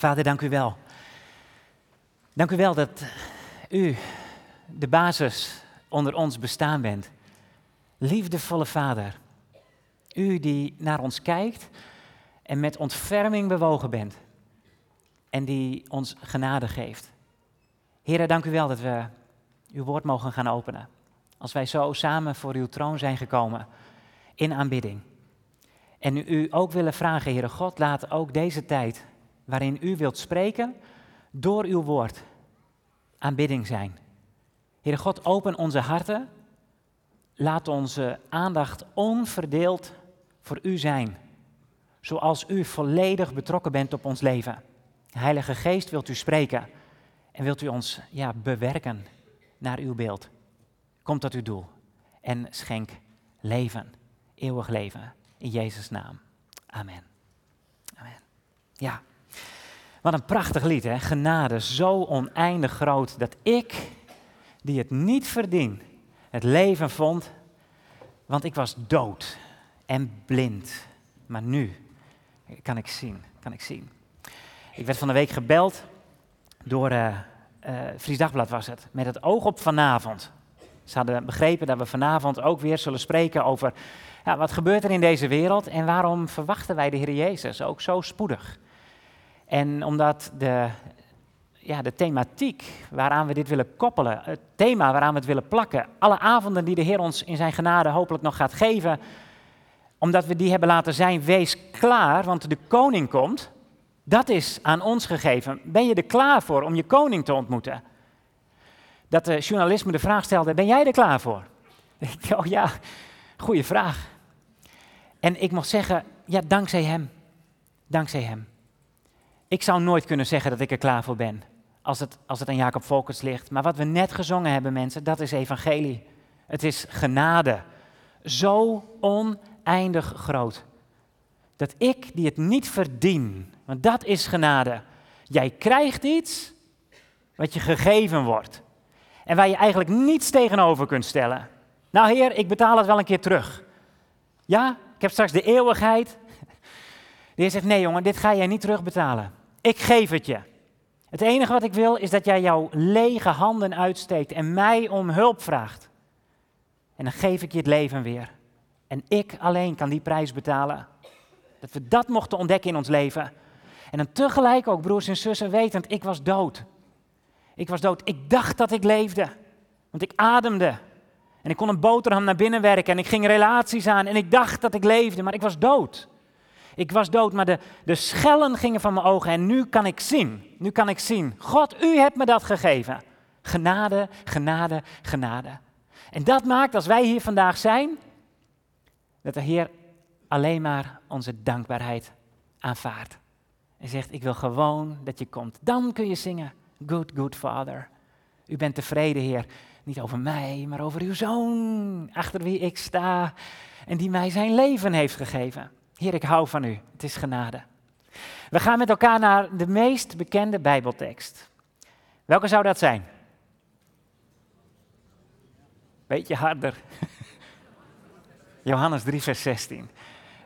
Vader, dank u wel. Dank u wel dat u de basis onder ons bestaan bent. Liefdevolle Vader, u die naar ons kijkt en met ontferming bewogen bent en die ons genade geeft. Heren, dank u wel dat we uw woord mogen gaan openen. Als wij zo samen voor uw troon zijn gekomen in aanbidding. En u ook willen vragen, Heere God, laat ook deze tijd waarin u wilt spreken door uw woord aanbidding zijn. Heere God, open onze harten. Laat onze aandacht onverdeeld voor u zijn. Zoals u volledig betrokken bent op ons leven. Heilige Geest, wilt u spreken en wilt u ons ja, bewerken naar uw beeld. Kom tot uw doel en schenk leven, eeuwig leven. In Jezus' naam. Amen. Amen. Ja. Wat een prachtig lied, hè? Genade, zo oneindig groot dat ik, die het niet verdien, het leven vond, want ik was dood en blind. Maar nu kan ik zien, kan ik zien. Ik werd van de week gebeld door uh, Fries Dagblad was het, met het oog op vanavond. Ze hadden begrepen dat we vanavond ook weer zullen spreken over ja, wat gebeurt er in deze wereld en waarom verwachten wij de Heer Jezus ook zo spoedig. En omdat de, ja, de thematiek waaraan we dit willen koppelen, het thema waaraan we het willen plakken, alle avonden die de Heer ons in zijn genade hopelijk nog gaat geven, omdat we die hebben laten zijn, wees klaar, want de koning komt. Dat is aan ons gegeven. Ben je er klaar voor om je koning te ontmoeten? Dat de journalist me de vraag stelde, ben jij er klaar voor? Ik oh ja, goede vraag. En ik mocht zeggen, ja, dankzij hem. Dankzij hem. Ik zou nooit kunnen zeggen dat ik er klaar voor ben, als het, als het aan Jacob Volkers ligt. Maar wat we net gezongen hebben, mensen, dat is evangelie. Het is genade. Zo oneindig groot. Dat ik, die het niet verdien, want dat is genade. Jij krijgt iets wat je gegeven wordt. En waar je eigenlijk niets tegenover kunt stellen. Nou heer, ik betaal het wel een keer terug. Ja, ik heb straks de eeuwigheid. De heer zegt, nee jongen, dit ga jij niet terugbetalen. Ik geef het je. Het enige wat ik wil is dat jij jouw lege handen uitsteekt en mij om hulp vraagt. En dan geef ik je het leven weer. En ik alleen kan die prijs betalen. Dat we dat mochten ontdekken in ons leven. En dan tegelijk ook, broers en zussen, wetend, ik was dood. Ik was dood. Ik dacht dat ik leefde. Want ik ademde. En ik kon een boterham naar binnen werken. En ik ging relaties aan. En ik dacht dat ik leefde, maar ik was dood. Ik was dood, maar de, de schellen gingen van mijn ogen. En nu kan ik zien. Nu kan ik zien. God, u hebt me dat gegeven. Genade, genade, genade. En dat maakt, als wij hier vandaag zijn, dat de Heer alleen maar onze dankbaarheid aanvaardt. En zegt, ik wil gewoon dat je komt. Dan kun je zingen, good, good Father. U bent tevreden, Heer. Niet over mij, maar over uw zoon, achter wie ik sta en die mij zijn leven heeft gegeven. Heer, ik hou van u. Het is genade. We gaan met elkaar naar de meest bekende Bijbeltekst. Welke zou dat zijn? Beetje harder. Johannes 3, vers 16.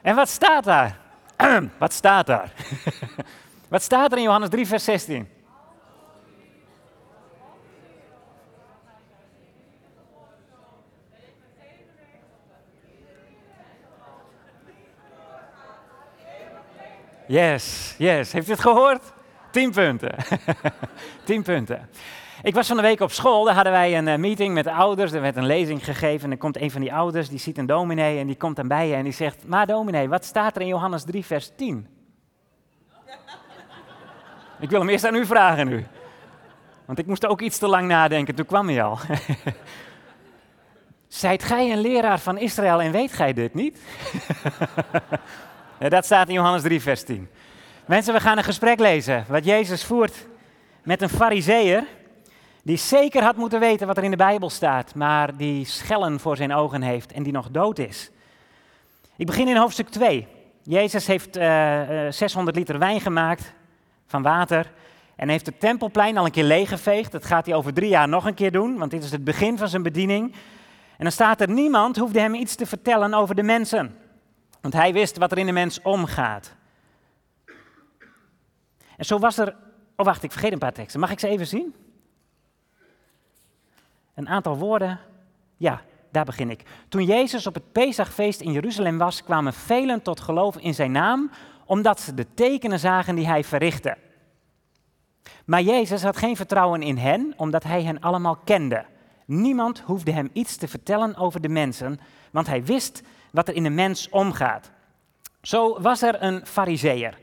En wat staat daar? wat staat daar? wat staat er in Johannes 3, vers 16? Yes, yes. Heeft u het gehoord? Tien punten. Tien punten. Ik was van de week op school, daar hadden wij een eh, meeting met de ouders. Er werd een lezing gegeven en er komt een van die ouders, die ziet een dominee en die komt dan bij je en die zegt... Maar dominee, wat staat er in Johannes 3 vers 10? ik wil hem eerst aan u vragen nu. Want ik moest ook iets te lang nadenken, toen kwam hij al. Zijt gij een leraar van Israël en weet gij dit niet? Dat staat in Johannes 3, vers 10. Mensen, we gaan een gesprek lezen wat Jezus voert met een fariseer die zeker had moeten weten wat er in de Bijbel staat, maar die schellen voor zijn ogen heeft en die nog dood is. Ik begin in hoofdstuk 2. Jezus heeft uh, eh, 600 eh, liter wijn gemaakt van water en heeft het tempelplein al een keer leeggeveegd. Dat gaat hij over drie jaar nog een keer doen, want dit is het begin van zijn bediening. En dan staat er, niemand hoefde hem iets te vertellen over de mensen. Want hij wist wat er in de mens omgaat. En zo was er. Oh, wacht, ik vergeet een paar teksten. Mag ik ze even zien? Een aantal woorden. Ja, daar begin ik. Toen Jezus op het Pesachfeest in Jeruzalem was, kwamen velen tot geloof in zijn naam, omdat ze de tekenen zagen die hij verrichtte. Maar Jezus had geen vertrouwen in hen, omdat hij hen allemaal kende. Niemand hoefde hem iets te vertellen over de mensen, want hij wist wat er in een mens omgaat. Zo was er een fariseer,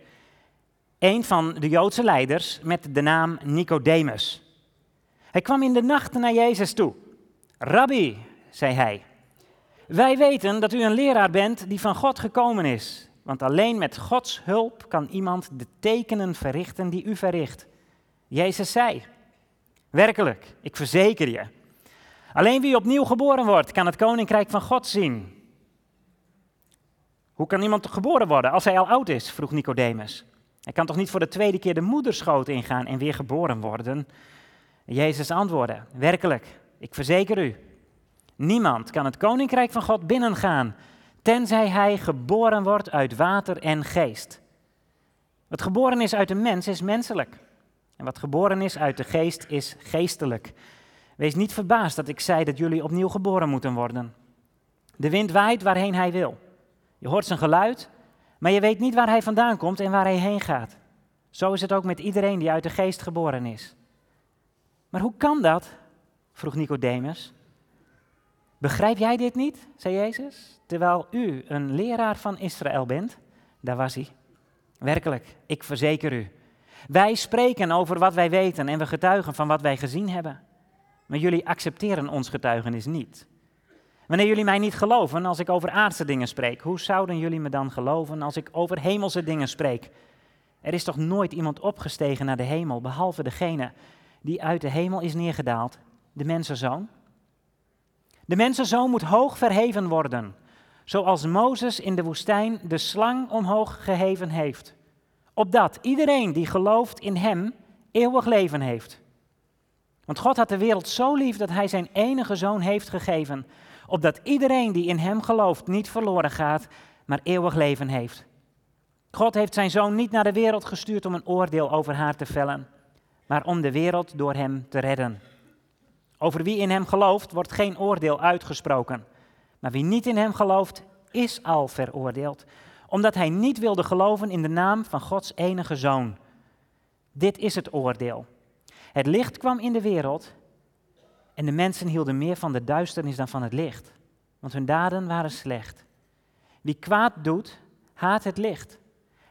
een van de Joodse leiders met de naam Nicodemus. Hij kwam in de nacht naar Jezus toe. Rabbi, zei hij, wij weten dat u een leraar bent die van God gekomen is. Want alleen met Gods hulp kan iemand de tekenen verrichten die u verricht. Jezus zei, werkelijk, ik verzeker je, alleen wie opnieuw geboren wordt, kan het koninkrijk van God zien. Hoe kan iemand geboren worden als hij al oud is? vroeg Nicodemus. Hij kan toch niet voor de tweede keer de moederschoot ingaan en weer geboren worden? Jezus antwoordde: Werkelijk, ik verzeker u, niemand kan het koninkrijk van God binnengaan, tenzij hij geboren wordt uit water en geest. Wat geboren is uit een mens is menselijk. En wat geboren is uit de geest is geestelijk. Wees niet verbaasd dat ik zei dat jullie opnieuw geboren moeten worden. De wind waait waarheen hij wil. Je hoort zijn geluid, maar je weet niet waar hij vandaan komt en waar hij heen gaat. Zo is het ook met iedereen die uit de geest geboren is. Maar hoe kan dat? vroeg Nicodemus. Begrijp jij dit niet? zei Jezus, terwijl u een leraar van Israël bent. Daar was hij. Werkelijk, ik verzeker u. Wij spreken over wat wij weten en we getuigen van wat wij gezien hebben. Maar jullie accepteren ons getuigenis niet. Wanneer jullie mij niet geloven als ik over aardse dingen spreek, hoe zouden jullie me dan geloven als ik over hemelse dingen spreek? Er is toch nooit iemand opgestegen naar de hemel, behalve degene die uit de hemel is neergedaald, de mensenzoon? De mensenzoon moet hoog verheven worden, zoals Mozes in de woestijn de slang omhoog geheven heeft, opdat iedereen die gelooft in hem eeuwig leven heeft. Want God had de wereld zo lief dat hij zijn enige zoon heeft gegeven, opdat iedereen die in hem gelooft niet verloren gaat, maar eeuwig leven heeft. God heeft zijn zoon niet naar de wereld gestuurd om een oordeel over haar te vellen, maar om de wereld door hem te redden. Over wie in hem gelooft wordt geen oordeel uitgesproken, maar wie niet in hem gelooft is al veroordeeld, omdat hij niet wilde geloven in de naam van Gods enige zoon. Dit is het oordeel. Het licht kwam in de wereld en de mensen hielden meer van de duisternis dan van het licht, want hun daden waren slecht. Wie kwaad doet, haat het licht.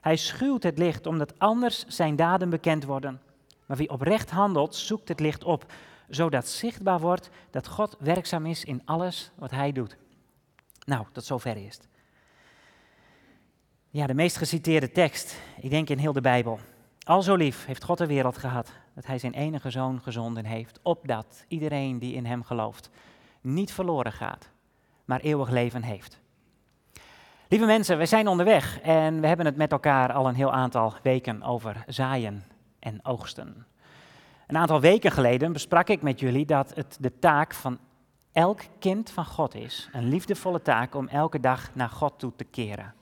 Hij schuwt het licht omdat anders zijn daden bekend worden. Maar wie oprecht handelt, zoekt het licht op, zodat zichtbaar wordt dat God werkzaam is in alles wat hij doet. Nou, tot zover eerst. Ja, de meest geciteerde tekst, ik denk in heel de Bijbel. Al zo lief heeft God de wereld gehad, dat hij zijn enige zoon gezonden heeft, opdat iedereen die in hem gelooft niet verloren gaat, maar eeuwig leven heeft. Lieve mensen, we zijn onderweg en we hebben het met elkaar al een heel aantal weken over zaaien en oogsten. Een aantal weken geleden besprak ik met jullie dat het de taak van elk kind van God is, een liefdevolle taak om elke dag naar God toe te keren.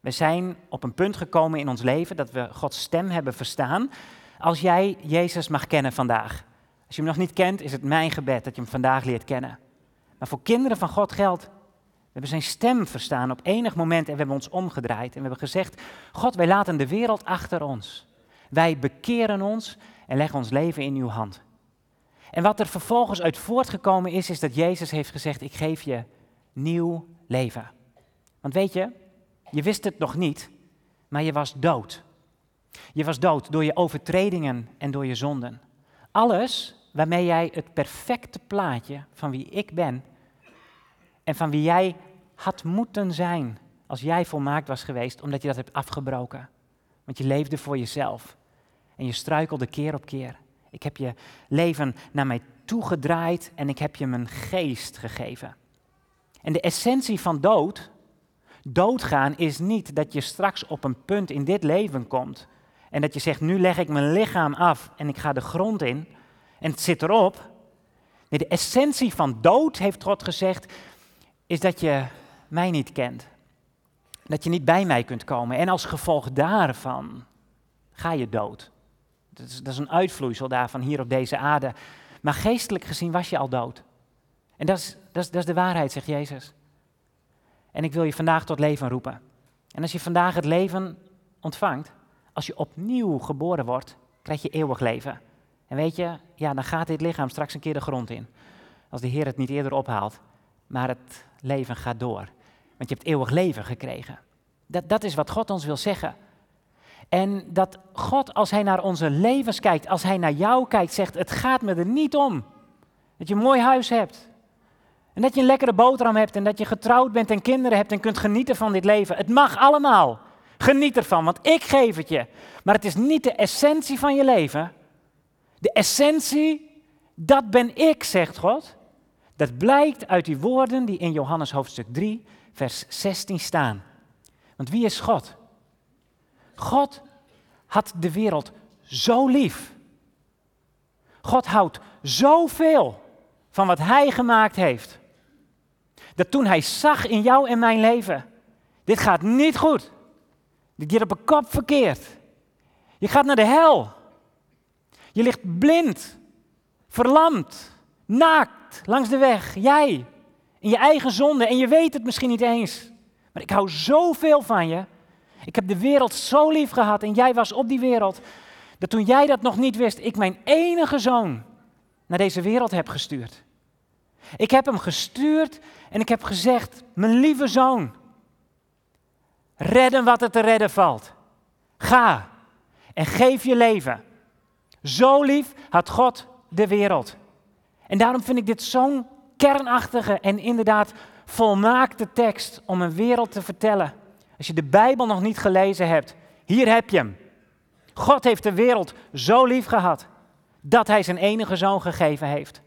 We zijn op een punt gekomen in ons leven dat we Gods stem hebben verstaan. Als jij Jezus mag kennen vandaag. Als je hem nog niet kent, is het mijn gebed dat je hem vandaag leert kennen. Maar voor kinderen van God geldt, we hebben zijn stem verstaan op enig moment en we hebben ons omgedraaid. En we hebben gezegd, God, wij laten de wereld achter ons. Wij bekeren ons en leggen ons leven in uw hand. En wat er vervolgens uit voortgekomen is, is dat Jezus heeft gezegd, ik geef je nieuw leven. Want weet je, je wist het nog niet, maar je was dood. Je was dood door je overtredingen en door je zonden. Alles waarmee jij het perfecte plaatje van wie ik ben en van wie jij had moeten zijn als jij volmaakt was geweest, omdat je dat hebt afgebroken. Want je leefde voor jezelf en je struikelde keer op keer. Ik heb je leven naar mij toegedraaid en ik heb je mijn geest gegeven. En de essentie van dood Doodgaan is niet dat je straks op een punt in dit leven komt en dat je zegt, nu leg ik mijn lichaam af en ik ga de grond in en het zit erop. Nee, de essentie van dood, heeft God gezegd, is dat je mij niet kent. Dat je niet bij mij kunt komen. En als gevolg daarvan ga je dood. Dat is, dat is een uitvloeisel daarvan hier op deze aarde. Maar geestelijk gezien was je al dood. En dat is, dat is, dat is de waarheid, zegt Jezus. En ik wil je vandaag tot leven roepen. En als je vandaag het leven ontvangt, als je opnieuw geboren wordt, krijg je eeuwig leven. En weet je, ja, dan gaat dit lichaam straks een keer de grond in. Als de Heer het niet eerder ophaalt. Maar het leven gaat door. Want je hebt eeuwig leven gekregen. Dat, dat is wat God ons wil zeggen. En dat God, als Hij naar onze levens kijkt, als Hij naar jou kijkt, zegt: Het gaat me er niet om. Dat je een mooi huis hebt. En dat je een lekkere boterham hebt. En dat je getrouwd bent en kinderen hebt en kunt genieten van dit leven. Het mag allemaal. Geniet ervan, want ik geef het je. Maar het is niet de essentie van je leven. De essentie, dat ben ik, zegt God. Dat blijkt uit die woorden die in Johannes hoofdstuk 3, vers 16 staan. Want wie is God? God had de wereld zo lief. God houdt zoveel van wat Hij gemaakt heeft. Dat toen Hij zag in jou en mijn leven, dit gaat niet goed. Dit gaat op een kop verkeerd. Je gaat naar de hel. Je ligt blind, verlamd, naakt langs de weg. Jij, in je eigen zonde en je weet het misschien niet eens. Maar ik hou zoveel van je. Ik heb de wereld zo lief gehad en jij was op die wereld. Dat toen jij dat nog niet wist, ik mijn enige zoon naar deze wereld heb gestuurd. Ik heb hem gestuurd en ik heb gezegd, mijn lieve zoon, redden wat er te redden valt. Ga en geef je leven. Zo lief had God de wereld. En daarom vind ik dit zo'n kernachtige en inderdaad volmaakte tekst om een wereld te vertellen. Als je de Bijbel nog niet gelezen hebt, hier heb je hem. God heeft de wereld zo lief gehad dat hij zijn enige zoon gegeven heeft.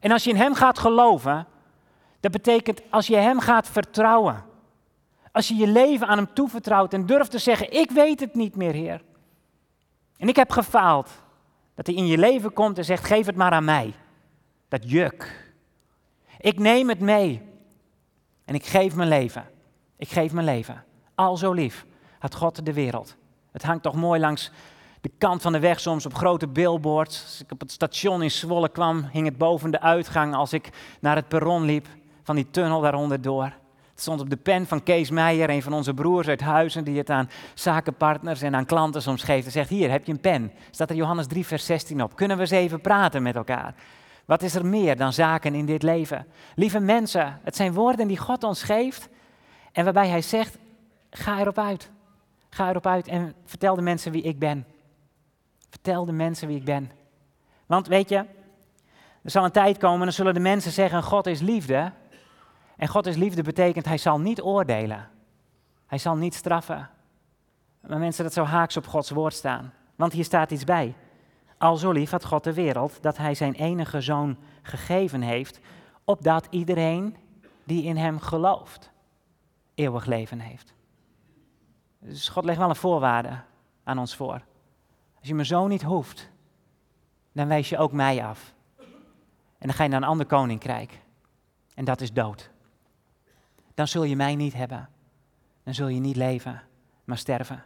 En als je in hem gaat geloven, dat betekent als je hem gaat vertrouwen. Als je je leven aan hem toevertrouwt en durft te zeggen, ik weet het niet meer, Heer. En ik heb gefaald. Dat hij in je leven komt en zegt, geef het maar aan mij. Dat juk. Ik neem het mee. En ik geef mijn leven. Ik geef mijn leven. Al zo lief had God de wereld. Het hangt toch mooi langs de kant van de weg soms op grote billboards. Als ik op het station in Zwolle kwam, hing het boven de uitgang als ik naar het perron liep van die tunnel daaronder door. Stond op de pen van Kees Meijer, een van onze broers uit Huizen, die het aan zakenpartners en aan klanten soms geeft. En zegt, hier heb je een pen. Staat er Johannes 3, vers 16 op. Kunnen we eens even praten met elkaar? Wat is er meer dan zaken in dit leven? Lieve mensen, het zijn woorden die God ons geeft en waarbij Hij zegt, ga erop uit. Ga erop uit en vertel de mensen wie ik ben. Vertel de mensen wie ik ben. Want weet je, er zal een tijd komen en dan zullen de mensen zeggen, God is liefde. En God is liefde betekent, hij zal niet oordelen. Hij zal niet straffen. Maar mensen, dat zou haaks op Gods woord staan. Want hier staat iets bij. Al zo lief had God de wereld dat hij zijn enige zoon gegeven heeft, opdat iedereen die in hem gelooft, eeuwig leven heeft. Dus God legt wel een voorwaarde aan ons voor. Als je mijn zoon niet hoeft, dan wijs je ook mij af. En dan ga je naar een ander koninkrijk. En dat is dood. Dan zul je mij niet hebben. Dan zul je niet leven, maar sterven.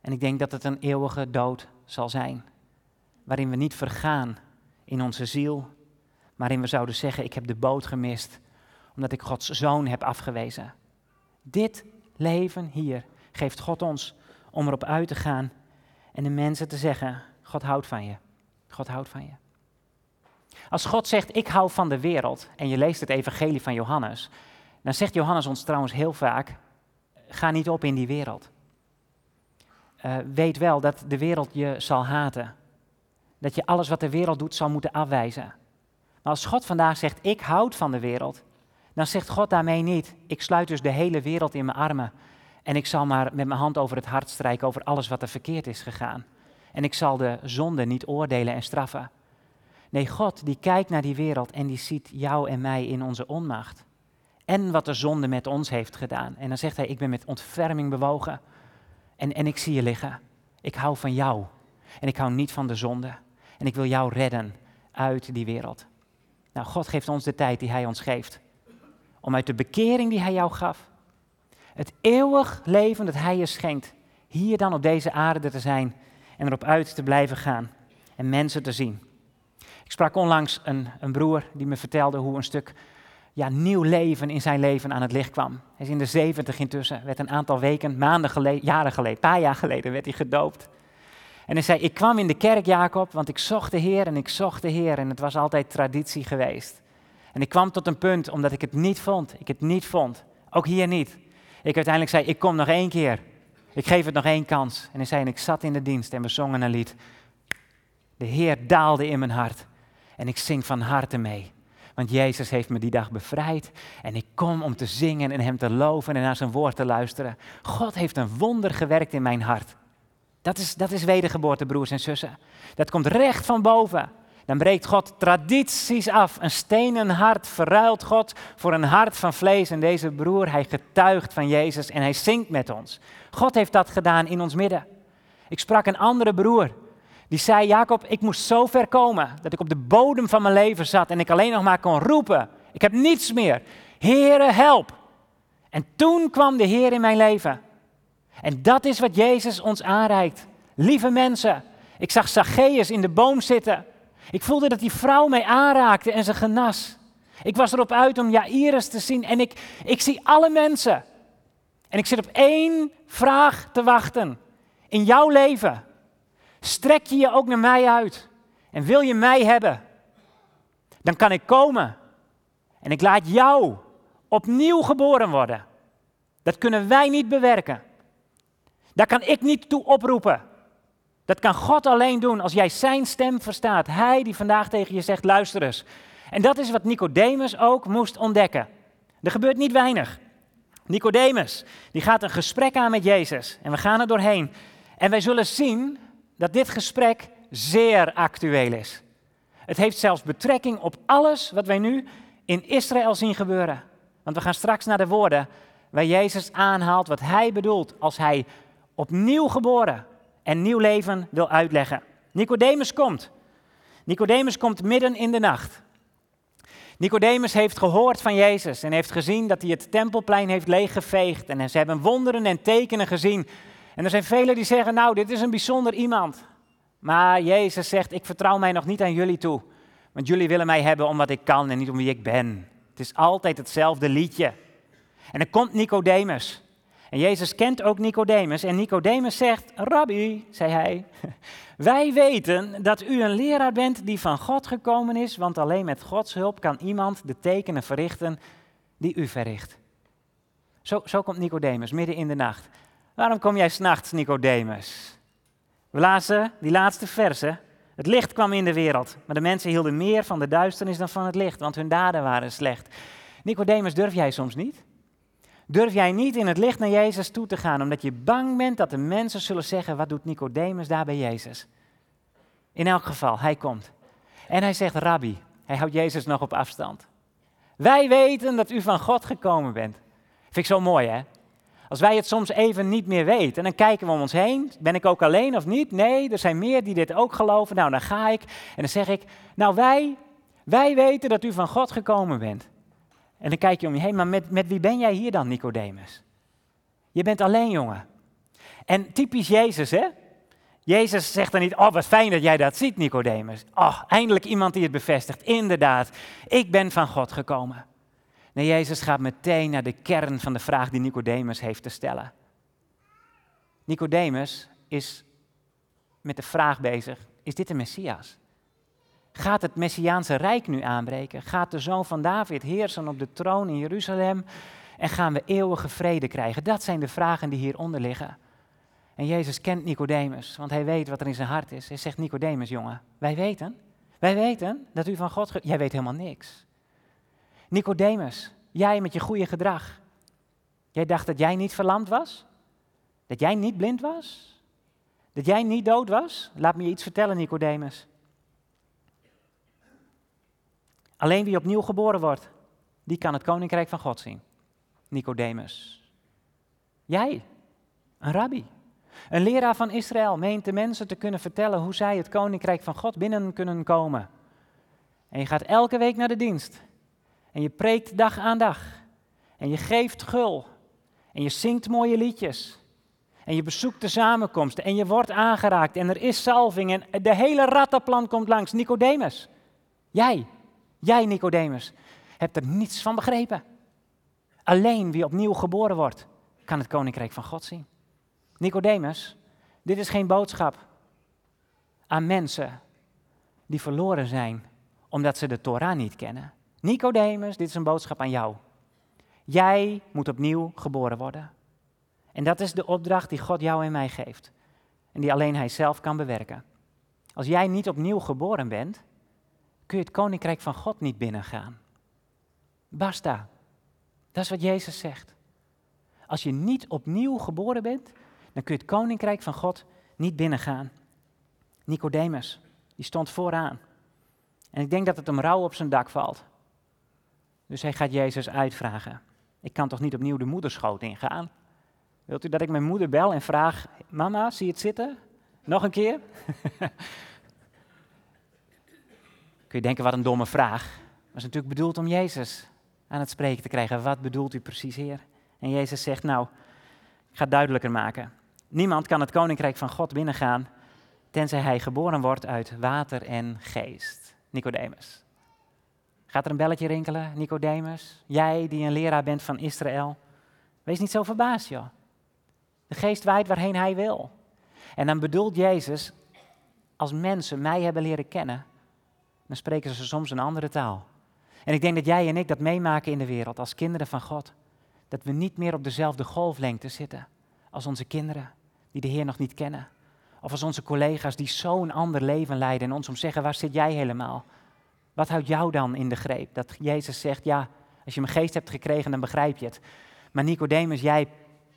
En ik denk dat het een eeuwige dood zal zijn. Waarin we niet vergaan in onze ziel, waarin we zouden zeggen: Ik heb de boot gemist, omdat ik Gods zoon heb afgewezen. Dit leven hier geeft God ons om erop uit te gaan en de mensen te zeggen: God houdt van je. God houdt van je. Als God zegt: Ik hou van de wereld, en je leest het Evangelie van Johannes, dan zegt Johannes ons trouwens heel vaak: Ga niet op in die wereld. Uh, weet wel dat de wereld je zal haten. Dat je alles wat de wereld doet zal moeten afwijzen. Maar als God vandaag zegt: Ik houd van de wereld, dan zegt God daarmee niet: Ik sluit dus de hele wereld in mijn armen en ik zal maar met mijn hand over het hart strijken over alles wat er verkeerd is gegaan. En ik zal de zonde niet oordelen en straffen. Nee, God die kijkt naar die wereld en die ziet jou en mij in onze onmacht. En wat de zonde met ons heeft gedaan. En dan zegt hij, ik ben met ontferming bewogen. En, en ik zie je liggen. Ik hou van jou. En ik hou niet van de zonde. En ik wil jou redden uit die wereld. Nou, God geeft ons de tijd die hij ons geeft. Om uit de bekering die hij jou gaf, het eeuwig leven dat Hij je schenkt, hier dan op deze aarde te zijn en erop uit te blijven gaan en mensen te zien. Ik sprak onlangs een, een broer die me vertelde hoe een stuk ja, nieuw leven in zijn leven aan het licht kwam. Hij is in de zeventig intussen, werd een aantal weken, maanden geleden, jaren geleden, een paar jaar geleden werd hij gedoopt. En hij zei, ik kwam in de kerk, Jacob, want ik zocht de Heer en ik zocht de Heer. En het was altijd traditie geweest. En ik kwam tot een punt, omdat ik het niet vond. Ik het niet vond. Ook hier niet. Ik uiteindelijk zei, ik kom nog één keer. Ik geef het nog één kans. En hij zei, en ik zat in de dienst en we zongen een lied. De Heer daalde in mijn hart. En ik zing van harte mee. Want Jezus heeft me die dag bevrijd. En ik kom om te zingen en Hem te loven en naar zijn woord te luisteren. God heeft een wonder gewerkt in mijn hart. Dat is, dat is wedergeboorte, broers en zussen. Dat komt recht van boven. Dan breekt God tradities af. Een stenen hart verruilt God voor een hart van vlees. En deze broer, hij getuigt van Jezus en hij zingt met ons. God heeft dat gedaan in ons midden. Ik sprak een andere broer. Die zei, Jacob, ik moest zo ver komen dat ik op de bodem van mijn leven zat en ik alleen nog maar kon roepen. Ik heb niets meer. Heere, help. En toen kwam de Heer in mijn leven. En dat is wat Jezus ons aanreikt. Lieve mensen, ik zag Zacchaeus in de boom zitten. Ik voelde dat die vrouw mij aanraakte en ze genas. Ik was erop uit om Jairus te zien en ik, ik zie alle mensen. En ik zit op één vraag te wachten. In jouw leven. Strek je je ook naar mij uit? En wil je mij hebben? Dan kan ik komen. En ik laat jou opnieuw geboren worden. Dat kunnen wij niet bewerken. Daar kan ik niet toe oproepen. Dat kan God alleen doen als jij zijn stem verstaat. Hij die vandaag tegen je zegt, luister eens. En dat is wat Nicodemus ook moest ontdekken. Er gebeurt niet weinig. Nicodemus, die gaat een gesprek aan met Jezus. En we gaan er doorheen. En wij zullen zien dat dit gesprek zeer actueel is. Het heeft zelfs betrekking op alles wat wij nu in Israël zien gebeuren. Want we gaan straks naar de woorden waar Jezus aanhaalt wat hij bedoelt als hij opnieuw geboren en nieuw leven wil uitleggen. Nicodemus komt. Nicodemus komt midden in de nacht. Nicodemus heeft gehoord van Jezus en heeft gezien dat hij het tempelplein heeft leeggeveegd. En ze hebben wonderen en tekenen gezien. En er zijn velen die zeggen, nou, dit is een bijzonder iemand. Maar Jezus zegt, ik vertrouw mij nog niet aan jullie toe. Want jullie willen mij hebben om wat ik kan en niet om wie ik ben. Het is altijd hetzelfde liedje. En dan komt Nicodemus. En Jezus kent ook Nicodemus. En Nicodemus zegt: Rabbi, zei hij, wij weten dat u een leraar bent die van God gekomen is, want alleen met Gods hulp kan iemand de tekenen verrichten die u verricht. Zo, zo komt Nicodemus midden in de nacht. Waarom kom jij s'nachts, Nicodemus? We lazen die laatste verse. Het licht kwam in de wereld, maar de mensen hielden meer van de duisternis dan van het licht, want hun daden waren slecht. Nicodemus, durf jij soms niet? Durf jij niet in het licht naar Jezus toe te gaan, omdat je bang bent dat de mensen zullen zeggen, wat doet Nicodemus daar bij Jezus? In elk geval, hij komt. En hij zegt, Rabbi, hij houdt Jezus nog op afstand. Wij weten dat u van God gekomen bent. Vind ik zo mooi, hè? Als wij het soms even niet meer weten, dan kijken we om ons heen. Ben ik ook alleen of niet? Nee, er zijn meer die dit ook geloven. Nou, dan ga ik en dan zeg ik, nou wij, wij weten dat u van God gekomen bent. En dan kijk je om je heen, maar met, met wie ben jij hier dan, Nicodemus? Je bent alleen, jongen. En typisch Jezus, hè? Jezus zegt dan niet, oh wat fijn dat jij dat ziet, Nicodemus. Oh, eindelijk iemand die het bevestigt. Inderdaad, ik ben van God gekomen. Nee, Jezus gaat meteen naar de kern van de vraag die Nicodemus heeft te stellen. Nicodemus is met de vraag bezig, is dit de Messias? Gaat het Messiaanse Rijk nu aanbreken? Gaat de zoon van David heersen op de troon in Jeruzalem? En gaan we eeuwige vrede krijgen? Dat zijn de vragen die hieronder liggen. En Jezus kent Nicodemus, want hij weet wat er in zijn hart is. Hij zegt, Nicodemus, jongen, wij weten, wij weten dat u van God... Jij weet helemaal niks. Nicodemus, jij met je goede gedrag. Jij dacht dat jij niet verlamd was? Dat jij niet blind was? Dat jij niet dood was? Laat me je iets vertellen, Nicodemus. Alleen wie opnieuw geboren wordt, die kan het koninkrijk van God zien. Nicodemus. Jij, een rabbi, een leraar van Israël, meent de mensen te kunnen vertellen hoe zij het koninkrijk van God binnen kunnen komen. En je gaat elke week naar de dienst. En je preekt dag aan dag. En je geeft gul. En je zingt mooie liedjes. En je bezoekt de samenkomsten en je wordt aangeraakt en er is salving en de hele rattenplan komt langs. Nicodemus, jij, jij Nicodemus, hebt er niets van begrepen. Alleen wie opnieuw geboren wordt, kan het koninkrijk van God zien. Nicodemus, dit is geen boodschap aan mensen die verloren zijn omdat ze de Torah niet kennen. Nicodemus, dit is een boodschap aan jou. Jij moet opnieuw geboren worden. En dat is de opdracht die God jou en mij geeft. En die alleen Hij zelf kan bewerken. Als jij niet opnieuw geboren bent, kun je het koninkrijk van God niet binnengaan. Basta. Dat is wat Jezus zegt. Als je niet opnieuw geboren bent, dan kun je het koninkrijk van God niet binnengaan. Nicodemus, die stond vooraan. En ik denk dat het hem rauw op zijn dak valt. Dus hij gaat Jezus uitvragen. Ik kan toch niet opnieuw de moederschoot ingaan? Wilt u dat ik mijn moeder bel en vraag: Mama, zie je het zitten? Nog een keer? Kun je denken, wat een domme vraag. Dat is natuurlijk bedoeld om Jezus aan het spreken te krijgen. Wat bedoelt u precies, Heer? En Jezus zegt: Nou, ik ga het duidelijker maken. Niemand kan het koninkrijk van God binnengaan tenzij hij geboren wordt uit water en geest. Nicodemus. Gaat er een belletje rinkelen, Nicodemus? Jij die een leraar bent van Israël. Wees niet zo verbaasd, joh. De geest waait waarheen hij wil. En dan bedoelt Jezus, als mensen mij hebben leren kennen, dan spreken ze soms een andere taal. En ik denk dat jij en ik dat meemaken in de wereld als kinderen van God. Dat we niet meer op dezelfde golflengte zitten als onze kinderen die de Heer nog niet kennen. Of als onze collega's die zo'n ander leven leiden en ons om zeggen, waar zit jij helemaal? Wat houdt jou dan in de greep? Dat Jezus zegt, ja, als je mijn geest hebt gekregen, dan begrijp je het. Maar Nicodemus, jij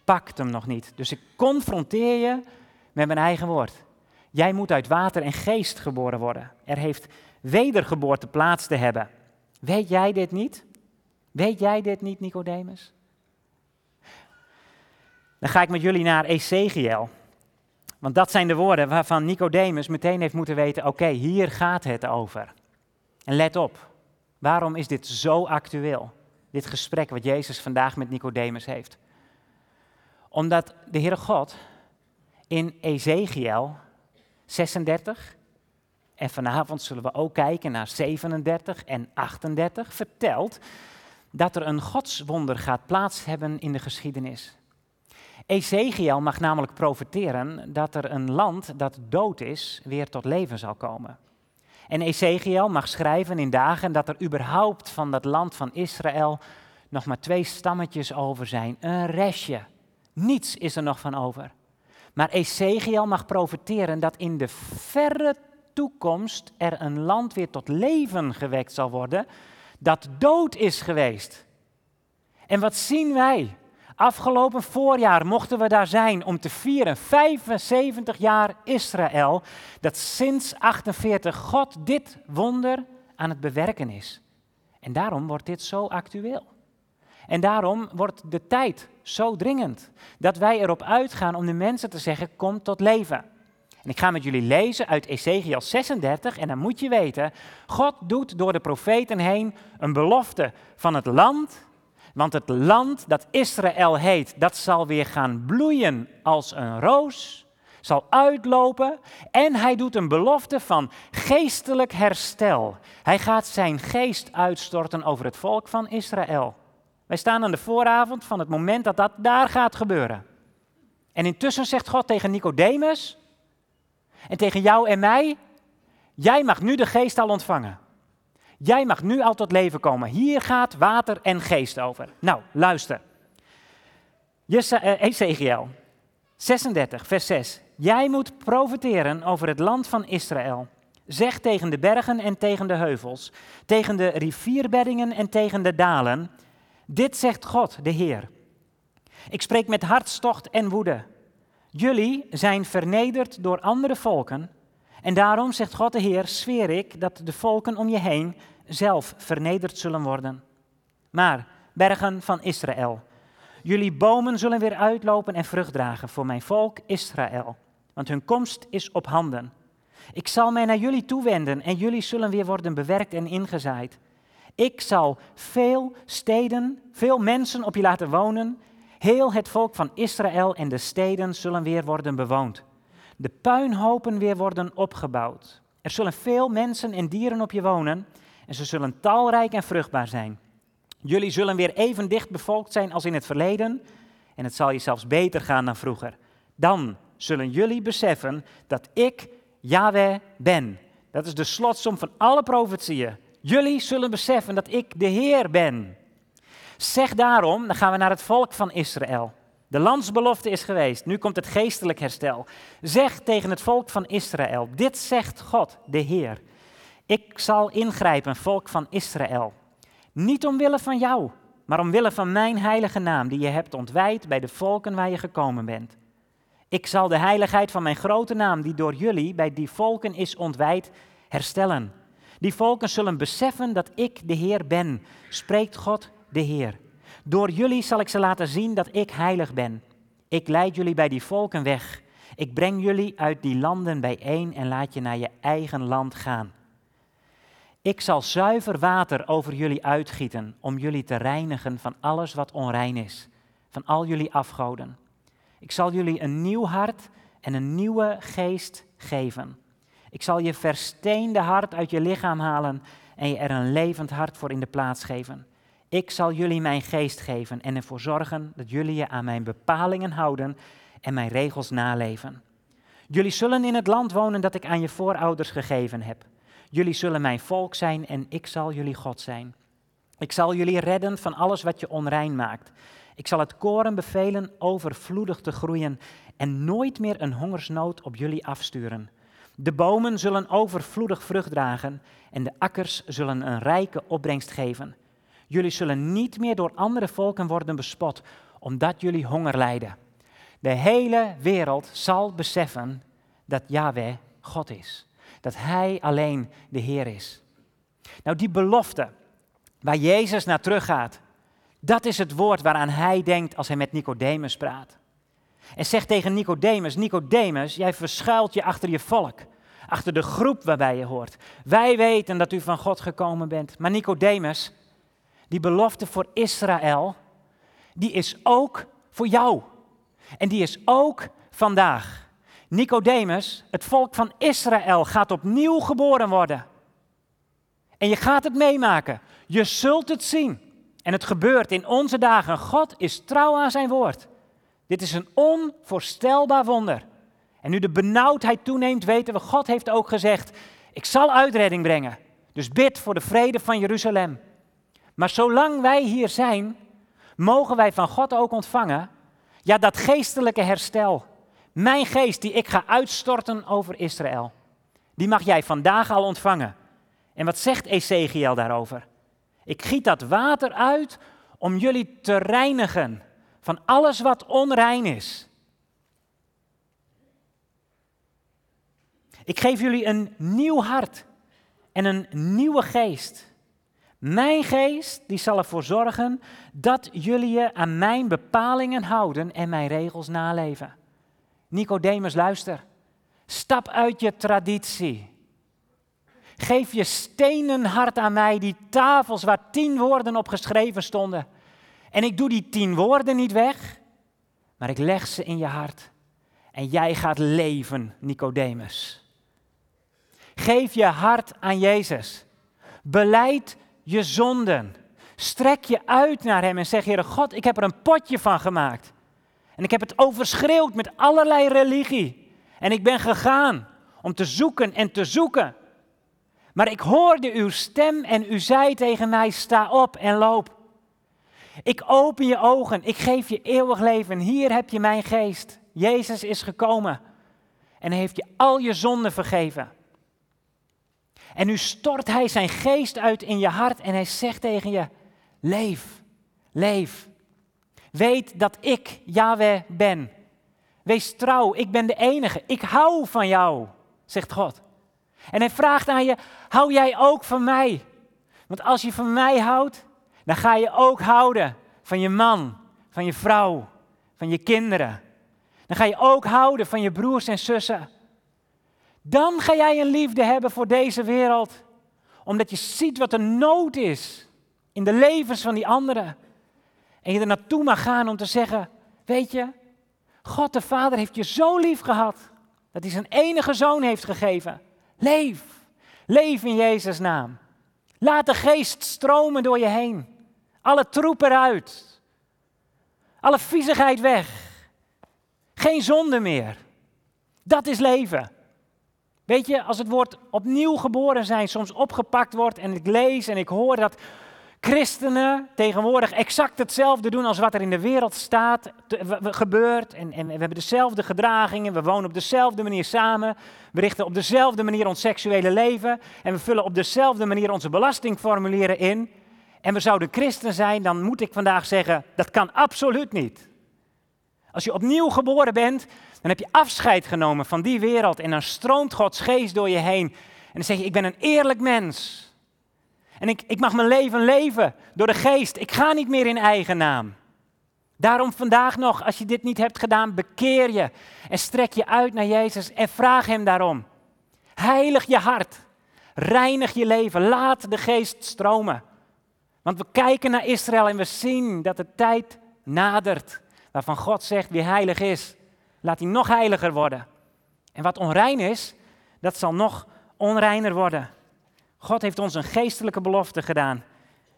pakt hem nog niet. Dus ik confronteer je met mijn eigen woord. Jij moet uit water en geest geboren worden. Er heeft wedergeboorte plaats te hebben. Weet jij dit niet? Weet jij dit niet, Nicodemus? Dan ga ik met jullie naar Ezekiel. Want dat zijn de woorden waarvan Nicodemus meteen heeft moeten weten: oké, hier gaat het over. En let op, waarom is dit zo actueel? Dit gesprek wat Jezus vandaag met Nicodemus heeft. Omdat de Heere God in Ezekiel 36, en vanavond zullen we ook kijken naar 37 en 38, vertelt dat er een godswonder gaat plaats hebben in de geschiedenis. Ezekiel mag namelijk profeteren dat er een land dat dood is weer tot leven zal komen. En Ezekiel mag schrijven in dagen dat er überhaupt van dat land van Israël nog maar twee stammetjes over zijn. Een restje. Niets is er nog van over. Maar Ezekiel mag profeteren dat in de verre toekomst er een land weer tot leven gewekt zal worden dat dood is geweest. En wat zien wij? Afgelopen voorjaar mochten we daar zijn om te vieren 75 jaar Israël, dat sinds 48 God dit wonder aan het bewerken is. En daarom wordt dit zo actueel. En daarom wordt de tijd zo dringend dat wij erop uitgaan om de mensen te zeggen: kom tot leven. En ik ga met jullie lezen uit Ezekiel 36 en dan moet je weten, God doet door de profeten heen een belofte van het land want het land dat Israël heet, dat zal weer gaan bloeien als een roos, zal uitlopen en hij doet een belofte van geestelijk herstel. Hij gaat zijn geest uitstorten over het volk van Israël. Wij staan aan de vooravond van het moment dat dat daar gaat gebeuren. En intussen zegt God tegen Nicodemus en tegen jou en mij, jij mag nu de geest al ontvangen. Jij mag nu al tot leven komen. Hier gaat water en geest over. Nou, luister. Eh, Ezekiel 36, vers 6. Jij moet profiteren over het land van Israël. Zeg tegen de bergen en tegen de heuvels, tegen de rivierbeddingen en tegen de dalen. Dit zegt God, de Heer. Ik spreek met hartstocht en woede. Jullie zijn vernederd door andere volken. En daarom, zegt God de Heer, zweer ik dat de volken om je heen zelf vernederd zullen worden. Maar, bergen van Israël, jullie bomen zullen weer uitlopen en vrucht dragen voor mijn volk Israël, want hun komst is op handen. Ik zal mij naar jullie toewenden en jullie zullen weer worden bewerkt en ingezaaid. Ik zal veel steden, veel mensen op je laten wonen. Heel het volk van Israël en de steden zullen weer worden bewoond. De puinhopen weer worden opgebouwd. Er zullen veel mensen en dieren op je wonen en ze zullen talrijk en vruchtbaar zijn. Jullie zullen weer even dicht bevolkt zijn als in het verleden en het zal je zelfs beter gaan dan vroeger. Dan zullen jullie beseffen dat ik Yahweh ben. Dat is de slotsom van alle profetieën. Jullie zullen beseffen dat ik de Heer ben. Zeg daarom, dan gaan we naar het volk van Israël. De landsbelofte is geweest, nu komt het geestelijk herstel. Zeg tegen het volk van Israël, dit zegt God, de Heer. Ik zal ingrijpen, volk van Israël. Niet omwille van jou, maar omwille van mijn heilige naam, die je hebt ontwijd bij de volken waar je gekomen bent. Ik zal de heiligheid van mijn grote naam, die door jullie bij die volken is ontwijd, herstellen. Die volken zullen beseffen dat ik de Heer ben, spreekt God de Heer. Door jullie zal ik ze laten zien dat ik heilig ben. Ik leid jullie bij die volken weg. Ik breng jullie uit die landen bijeen en laat je naar je eigen land gaan. Ik zal zuiver water over jullie uitgieten om jullie te reinigen van alles wat onrein is, van al jullie afgoden. Ik zal jullie een nieuw hart en een nieuwe geest geven. Ik zal je versteende hart uit je lichaam halen en je er een levend hart voor in de plaats geven. Ik zal jullie mijn geest geven en ervoor zorgen dat jullie je aan mijn bepalingen houden en mijn regels naleven. Jullie zullen in het land wonen dat ik aan je voorouders gegeven heb. Jullie zullen mijn volk zijn en ik zal jullie God zijn. Ik zal jullie redden van alles wat je onrein maakt. Ik zal het koren bevelen overvloedig te groeien en nooit meer een hongersnood op jullie afsturen. De bomen zullen overvloedig vrucht dragen en de akkers zullen een rijke opbrengst geven. Jullie zullen niet meer door andere volken worden bespot, omdat jullie honger lijden. De hele wereld zal beseffen dat Yahweh God is. Dat Hij alleen de Heer is. Nou, die belofte waar Jezus naar teruggaat, dat is het woord waaraan Hij denkt als Hij met Nicodemus praat. En zegt tegen Nicodemus, Nicodemus, jij verschuilt je achter je volk, achter de groep waarbij je hoort. Wij weten dat u van God gekomen bent, maar Nicodemus, die belofte voor Israël, die is ook voor jou. En die is ook vandaag. Nicodemus, het volk van Israël, gaat opnieuw geboren worden. En je gaat het meemaken. Je zult het zien. En het gebeurt in onze dagen. God is trouw aan zijn woord. Dit is een onvoorstelbaar wonder. En nu de benauwdheid toeneemt, weten we, God heeft ook gezegd, ik zal uitredding brengen. Dus bid voor de vrede van Jeruzalem. Maar zolang wij hier zijn, mogen wij van God ook ontvangen, ja, dat geestelijke herstel. Mijn geest die ik ga uitstorten over Israël, die mag jij vandaag al ontvangen. En wat zegt Ezekiel daarover? Ik giet dat water uit om jullie te reinigen van alles wat onrein is. Ik geef jullie een nieuw hart en een nieuwe geest. Mijn geest die zal ervoor zorgen dat jullie je aan mijn bepalingen houden en mijn regels naleven. Nicodemus, luister. Stap uit je traditie. Geef je stenen hart aan mij, die tafels waar tien woorden op geschreven stonden. En ik doe die tien woorden niet weg, maar ik leg ze in je hart. En jij gaat leven, Nicodemus. Geef je hart aan Jezus. Beleid je zonden. Strek je uit naar Hem en zeg, Heere God, ik heb er een potje van gemaakt. En ik heb het overschreeuwd met allerlei religie. En ik ben gegaan om te zoeken en te zoeken. Maar ik hoorde uw stem en u zei tegen mij, sta op en loop. Ik open je ogen, ik geef je eeuwig leven. Hier heb je mijn geest. Jezus is gekomen en heeft je al je zonden vergeven. En nu stort hij zijn geest uit in je hart en hij zegt tegen je, leef, leef. Weet dat ik Yahweh ben. Wees trouw, ik ben de enige. Ik hou van jou, zegt God. En hij vraagt aan je, hou jij ook van mij? Want als je van mij houdt, dan ga je ook houden van je man, van je vrouw, van je kinderen. Dan ga je ook houden van je broers en zussen. Dan ga jij een liefde hebben voor deze wereld, omdat je ziet wat de nood is in de levens van die anderen. En je er naartoe mag gaan om te zeggen, weet je, God de Vader heeft je zo lief gehad dat hij zijn enige zoon heeft gegeven. Leef, leef in Jezus' naam. Laat de geest stromen door je heen. Alle troep eruit. Alle viezigheid weg. Geen zonde meer. Dat is leven. Weet je, als het woord opnieuw geboren zijn soms opgepakt wordt en ik lees en ik hoor dat christenen tegenwoordig exact hetzelfde doen als wat er in de wereld staat, gebeurt. En, en we hebben dezelfde gedragingen, we wonen op dezelfde manier samen, we richten op dezelfde manier ons seksuele leven en we vullen op dezelfde manier onze belastingformulieren in. En we zouden christen zijn, dan moet ik vandaag zeggen, dat kan absoluut niet. Als je opnieuw geboren bent, dan heb je afscheid genomen van die wereld en dan stroomt Gods geest door je heen. En dan zeg je, ik ben een eerlijk mens. En ik, ik mag mijn leven leven door de geest. Ik ga niet meer in eigen naam. Daarom vandaag nog, als je dit niet hebt gedaan, bekeer je en strek je uit naar Jezus en vraag Hem daarom. Heilig je hart, reinig je leven, laat de geest stromen. Want we kijken naar Israël en we zien dat de tijd nadert waarvan God zegt wie heilig is, laat hij nog heiliger worden. En wat onrein is, dat zal nog onreiner worden. God heeft ons een geestelijke belofte gedaan.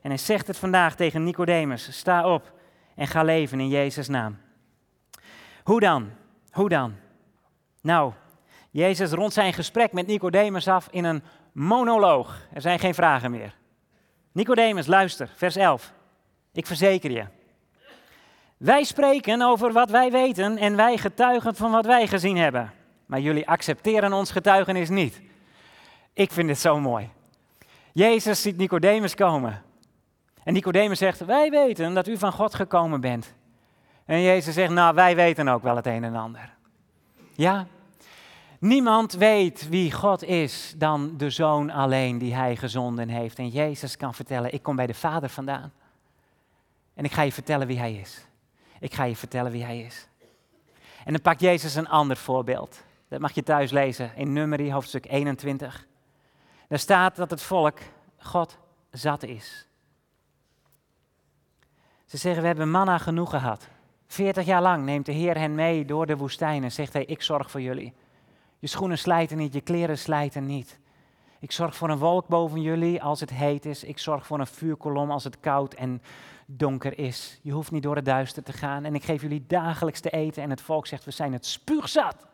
En hij zegt het vandaag tegen Nicodemus: sta op en ga leven in Jezus' naam. Hoe dan? Hoe dan? Nou, Jezus rondt zijn gesprek met Nicodemus af in een monoloog. Er zijn geen vragen meer. Nicodemus, luister, vers 11. Ik verzeker je. Wij spreken over wat wij weten en wij getuigen van wat wij gezien hebben. Maar jullie accepteren ons getuigenis niet. Ik vind dit zo mooi. Jezus ziet Nicodemus komen. En Nicodemus zegt, wij weten dat u van God gekomen bent. En Jezus zegt, nou wij weten ook wel het een en ander. Ja, niemand weet wie God is dan de Zoon alleen die Hij gezonden heeft. En Jezus kan vertellen, ik kom bij de Vader vandaan. En ik ga je vertellen wie Hij is. Ik ga je vertellen wie Hij is. En dan pakt Jezus een ander voorbeeld. Dat mag je thuis lezen in Numeri hoofdstuk 21. Daar staat dat het volk God zat is. Ze zeggen, we hebben manna genoeg gehad. Veertig jaar lang neemt de Heer hen mee door de woestijn en zegt hij, ik zorg voor jullie. Je schoenen slijten niet, je kleren slijten niet. Ik zorg voor een wolk boven jullie als het heet is. Ik zorg voor een vuurkolom als het koud en donker is. Je hoeft niet door het duister te gaan. En ik geef jullie dagelijks te eten. En het volk zegt, we zijn het spuugzat.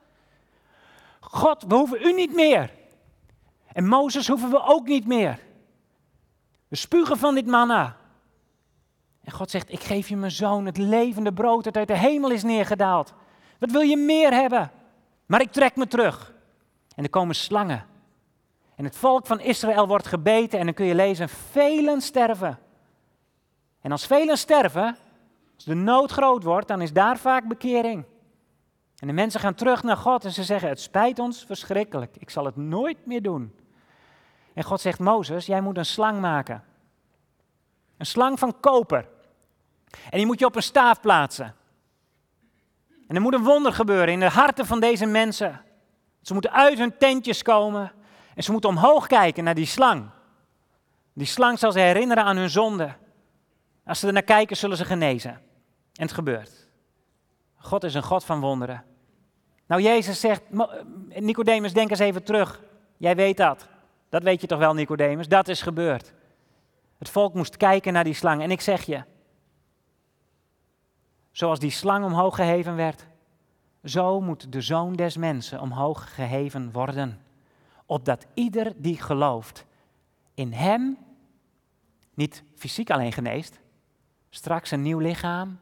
God, we hoeven u niet meer. En Mozes hoeven we ook niet meer. We spugen van dit manna. En God zegt, ik geef je mijn zoon, het levende brood dat uit de hemel is neergedaald. Wat wil je meer hebben? Maar ik trek me terug. En er komen slangen. En het volk van Israël wordt gebeten en dan kun je lezen, velen sterven. En als velen sterven, als de nood groot wordt, dan is daar vaak bekering. En de mensen gaan terug naar God en ze zeggen, het spijt ons verschrikkelijk, ik zal het nooit meer doen. En God zegt, Mozes, jij moet een slang maken. Een slang van koper. En die moet je op een staaf plaatsen. En er moet een wonder gebeuren in de harten van deze mensen. Ze moeten uit hun tentjes komen en ze moeten omhoog kijken naar die slang. Die slang zal ze herinneren aan hun zonde. Als ze er naar kijken, zullen ze genezen. En het gebeurt. God is een God van wonderen. Nou, Jezus zegt, Nicodemus, denk eens even terug. Jij weet dat. Dat weet je toch wel, Nicodemus? Dat is gebeurd. Het volk moest kijken naar die slang. En ik zeg je, zoals die slang omhoog geheven werd, zo moet de zoon des mensen omhoog geheven worden. Opdat ieder die gelooft in hem niet fysiek alleen geneest, straks een nieuw lichaam,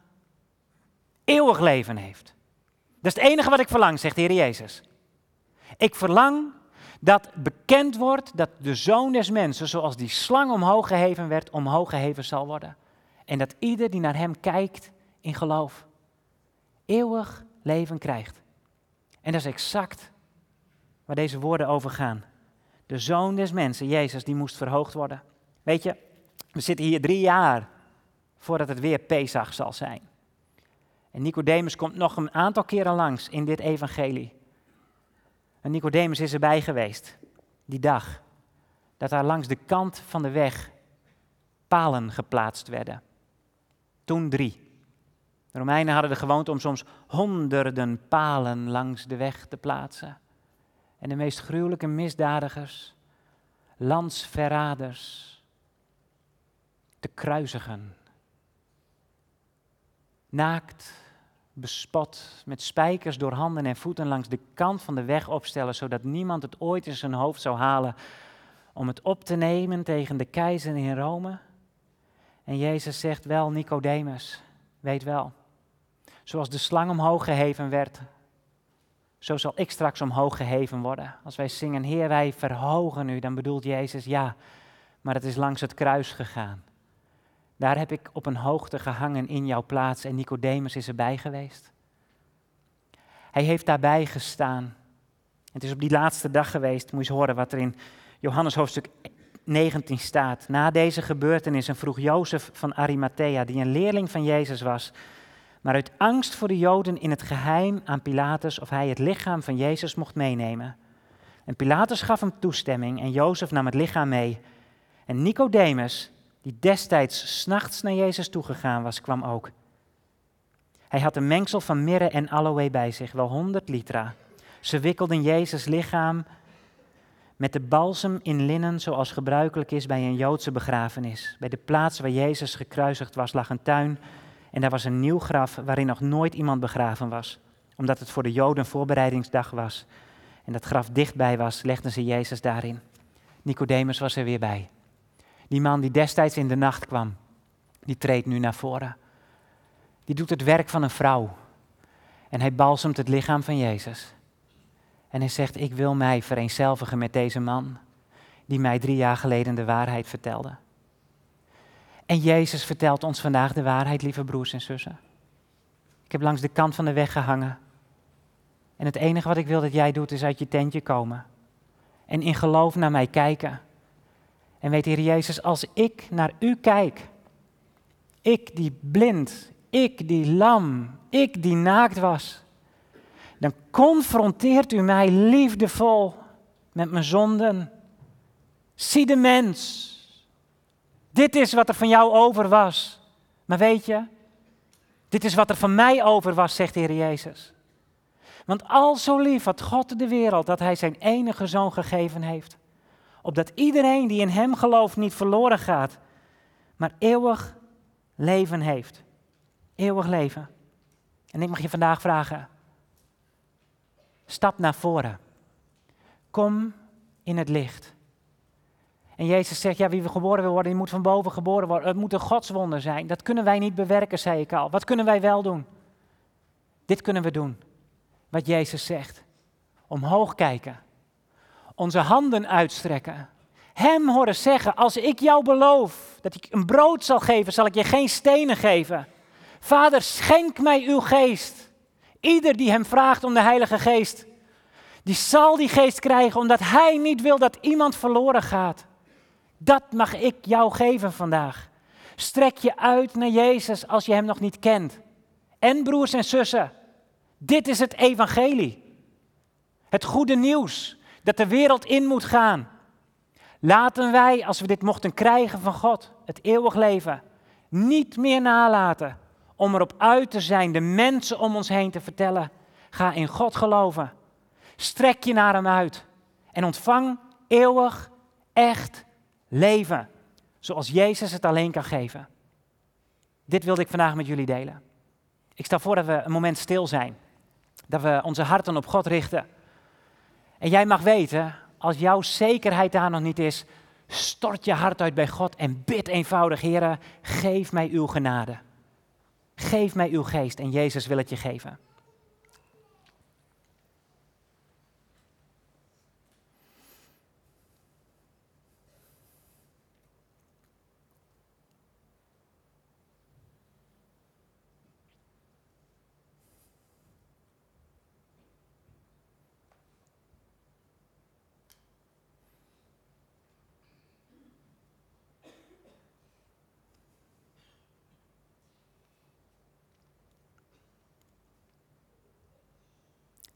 eeuwig leven heeft. Dat is het enige wat ik verlang, zegt de Heer Jezus. Ik verlang dat bekend wordt dat de zoon des mensen, zoals die slang omhoog geheven werd, omhoog geheven zal worden. En dat ieder die naar hem kijkt in geloof, eeuwig leven krijgt. En dat is exact waar deze woorden over gaan. De zoon des mensen, Jezus, die moest verhoogd worden. Weet je, we zitten hier drie jaar voordat het weer Pesach zal zijn. En Nicodemus komt nog een aantal keren langs in dit evangelie. En Nicodemus is erbij geweest, die dag, dat daar langs de kant van de weg palen geplaatst werden. toen drie. De Romeinen hadden de gewoonte om soms honderden palen langs de weg te plaatsen. En de meest gruwelijke misdadigers, landsverraders, te kruisigen. Naakt, bespot, met spijkers door handen en voeten langs de kant van de weg opstellen, zodat niemand het ooit in zijn hoofd zou halen om het op te nemen tegen de keizer in Rome. En Jezus zegt wel, Nicodemus, weet wel, zoals de slang omhoog geheven werd, zo zal ik straks omhoog geheven worden. Als wij zingen, Heer, wij verhogen u, dan bedoelt Jezus, ja, maar het is langs het kruis gegaan. Daar heb ik op een hoogte gehangen in jouw plaats en Nicodemus is erbij geweest. Hij heeft daarbij gestaan. Het is op die laatste dag geweest, moet je eens horen wat er in Johannes hoofdstuk 19 staat. Na deze gebeurtenissen vroeg Jozef van Arimathea, die een leerling van Jezus was, maar uit angst voor de Joden in het geheim aan Pilatus of hij het lichaam van Jezus mocht meenemen. En Pilatus gaf hem toestemming en Jozef nam het lichaam mee. En Nicodemus, die destijds s'nachts naar Jezus toegegaan was, kwam ook. Hij had een mengsel van mirre en aloe bij zich, wel honderd litra. Ze wikkelden Jezus lichaam met de balsem in linnen, zoals gebruikelijk is bij een Joodse begrafenis. Bij de plaats waar Jezus gekruisigd was, lag een tuin en daar was een nieuw graf waarin nog nooit iemand begraven was. Omdat het voor de Joden voorbereidingsdag was en dat graf dichtbij was, legden ze Jezus daarin. Nicodemus was er weer bij. Die man die destijds in de nacht kwam, die treedt nu naar voren. Die doet het werk van een vrouw. En hij balsemt het lichaam van Jezus. En hij zegt, ik wil mij vereenzelvigen met deze man die mij drie jaar geleden de waarheid vertelde. En Jezus vertelt ons vandaag de waarheid, lieve broers en zussen. Ik heb langs de kant van de weg gehangen. En het enige wat ik wil dat jij doet is uit je tentje komen. En in geloof naar mij kijken. En weet Heer Jezus, als ik naar u kijk, ik die blind, ik die lam, ik die naakt was, dan confronteert u mij liefdevol met mijn zonden. Zie de mens. Dit is wat er van jou over was. Maar weet je, dit is wat er van mij over was, zegt Heer Jezus. Want al zo lief had God de wereld dat Hij zijn enige zoon gegeven heeft opdat iedereen die in Hem gelooft niet verloren gaat, maar eeuwig leven heeft. Eeuwig leven. En ik mag je vandaag vragen, stap naar voren. Kom in het licht. En Jezus zegt, ja, wie we geboren wil worden, die moet van boven geboren worden. Het moet een godswonder zijn. Dat kunnen wij niet bewerken, zei ik al. Wat kunnen wij wel doen? Dit kunnen we doen. Wat Jezus zegt. Omhoog kijken onze handen uitstrekken. Hem horen zeggen, als ik jou beloof dat ik een brood zal geven, zal ik je geen stenen geven. Vader, schenk mij uw geest. Ieder die hem vraagt om de Heilige Geest, die zal die geest krijgen omdat hij niet wil dat iemand verloren gaat. Dat mag ik jou geven vandaag. Strek je uit naar Jezus als je hem nog niet kent. En broers en zussen, dit is het evangelie. Het goede nieuws dat de wereld in moet gaan. Laten wij, als we dit mochten krijgen van God, het eeuwig leven, niet meer nalaten om erop uit te zijn, de mensen om ons heen te vertellen. Ga in God geloven. Strek je naar Hem uit en ontvang eeuwig, echt leven. Zoals Jezus het alleen kan geven. Dit wilde ik vandaag met jullie delen. Ik stel voor dat we een moment stil zijn. Dat we onze harten op God richten. En jij mag weten, als jouw zekerheid daar nog niet is, stort je hart uit bij God en bid eenvoudig, Heer, geef mij uw genade. Geef mij uw geest en Jezus wil het je geven.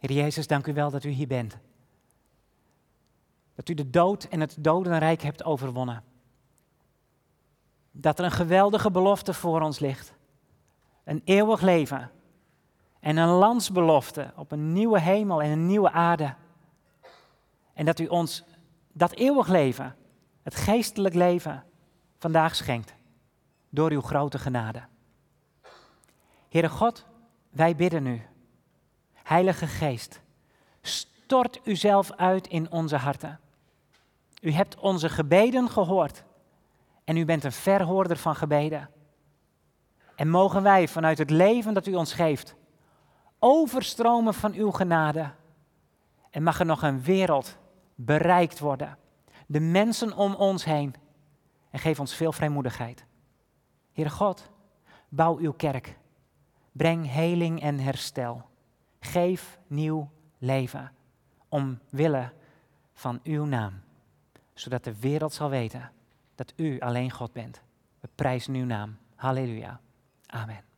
Heer Jezus, dank u wel dat u hier bent. Dat u de dood en het dodenrijk hebt overwonnen. Dat er een geweldige belofte voor ons ligt. een eeuwig leven en een landsbelofte op een nieuwe hemel en een nieuwe aarde. En dat u ons dat eeuwig leven, het geestelijk leven, vandaag schenkt door uw grote genade. Heere God, wij bidden u. Heilige Geest, stort uzelf uit in onze harten. U hebt onze gebeden gehoord en u bent een verhoorder van gebeden. En mogen wij vanuit het leven dat u ons geeft, overstromen van uw genade. En mag er nog een wereld bereikt worden. De mensen om ons heen. En geef ons veel vrijmoedigheid. Heere God, bouw uw kerk. Breng heling en herstel. Geef nieuw leven. Omwille van uw naam. Zodat de wereld zal weten dat u alleen God bent. We prijzen uw naam. Halleluja. Amen.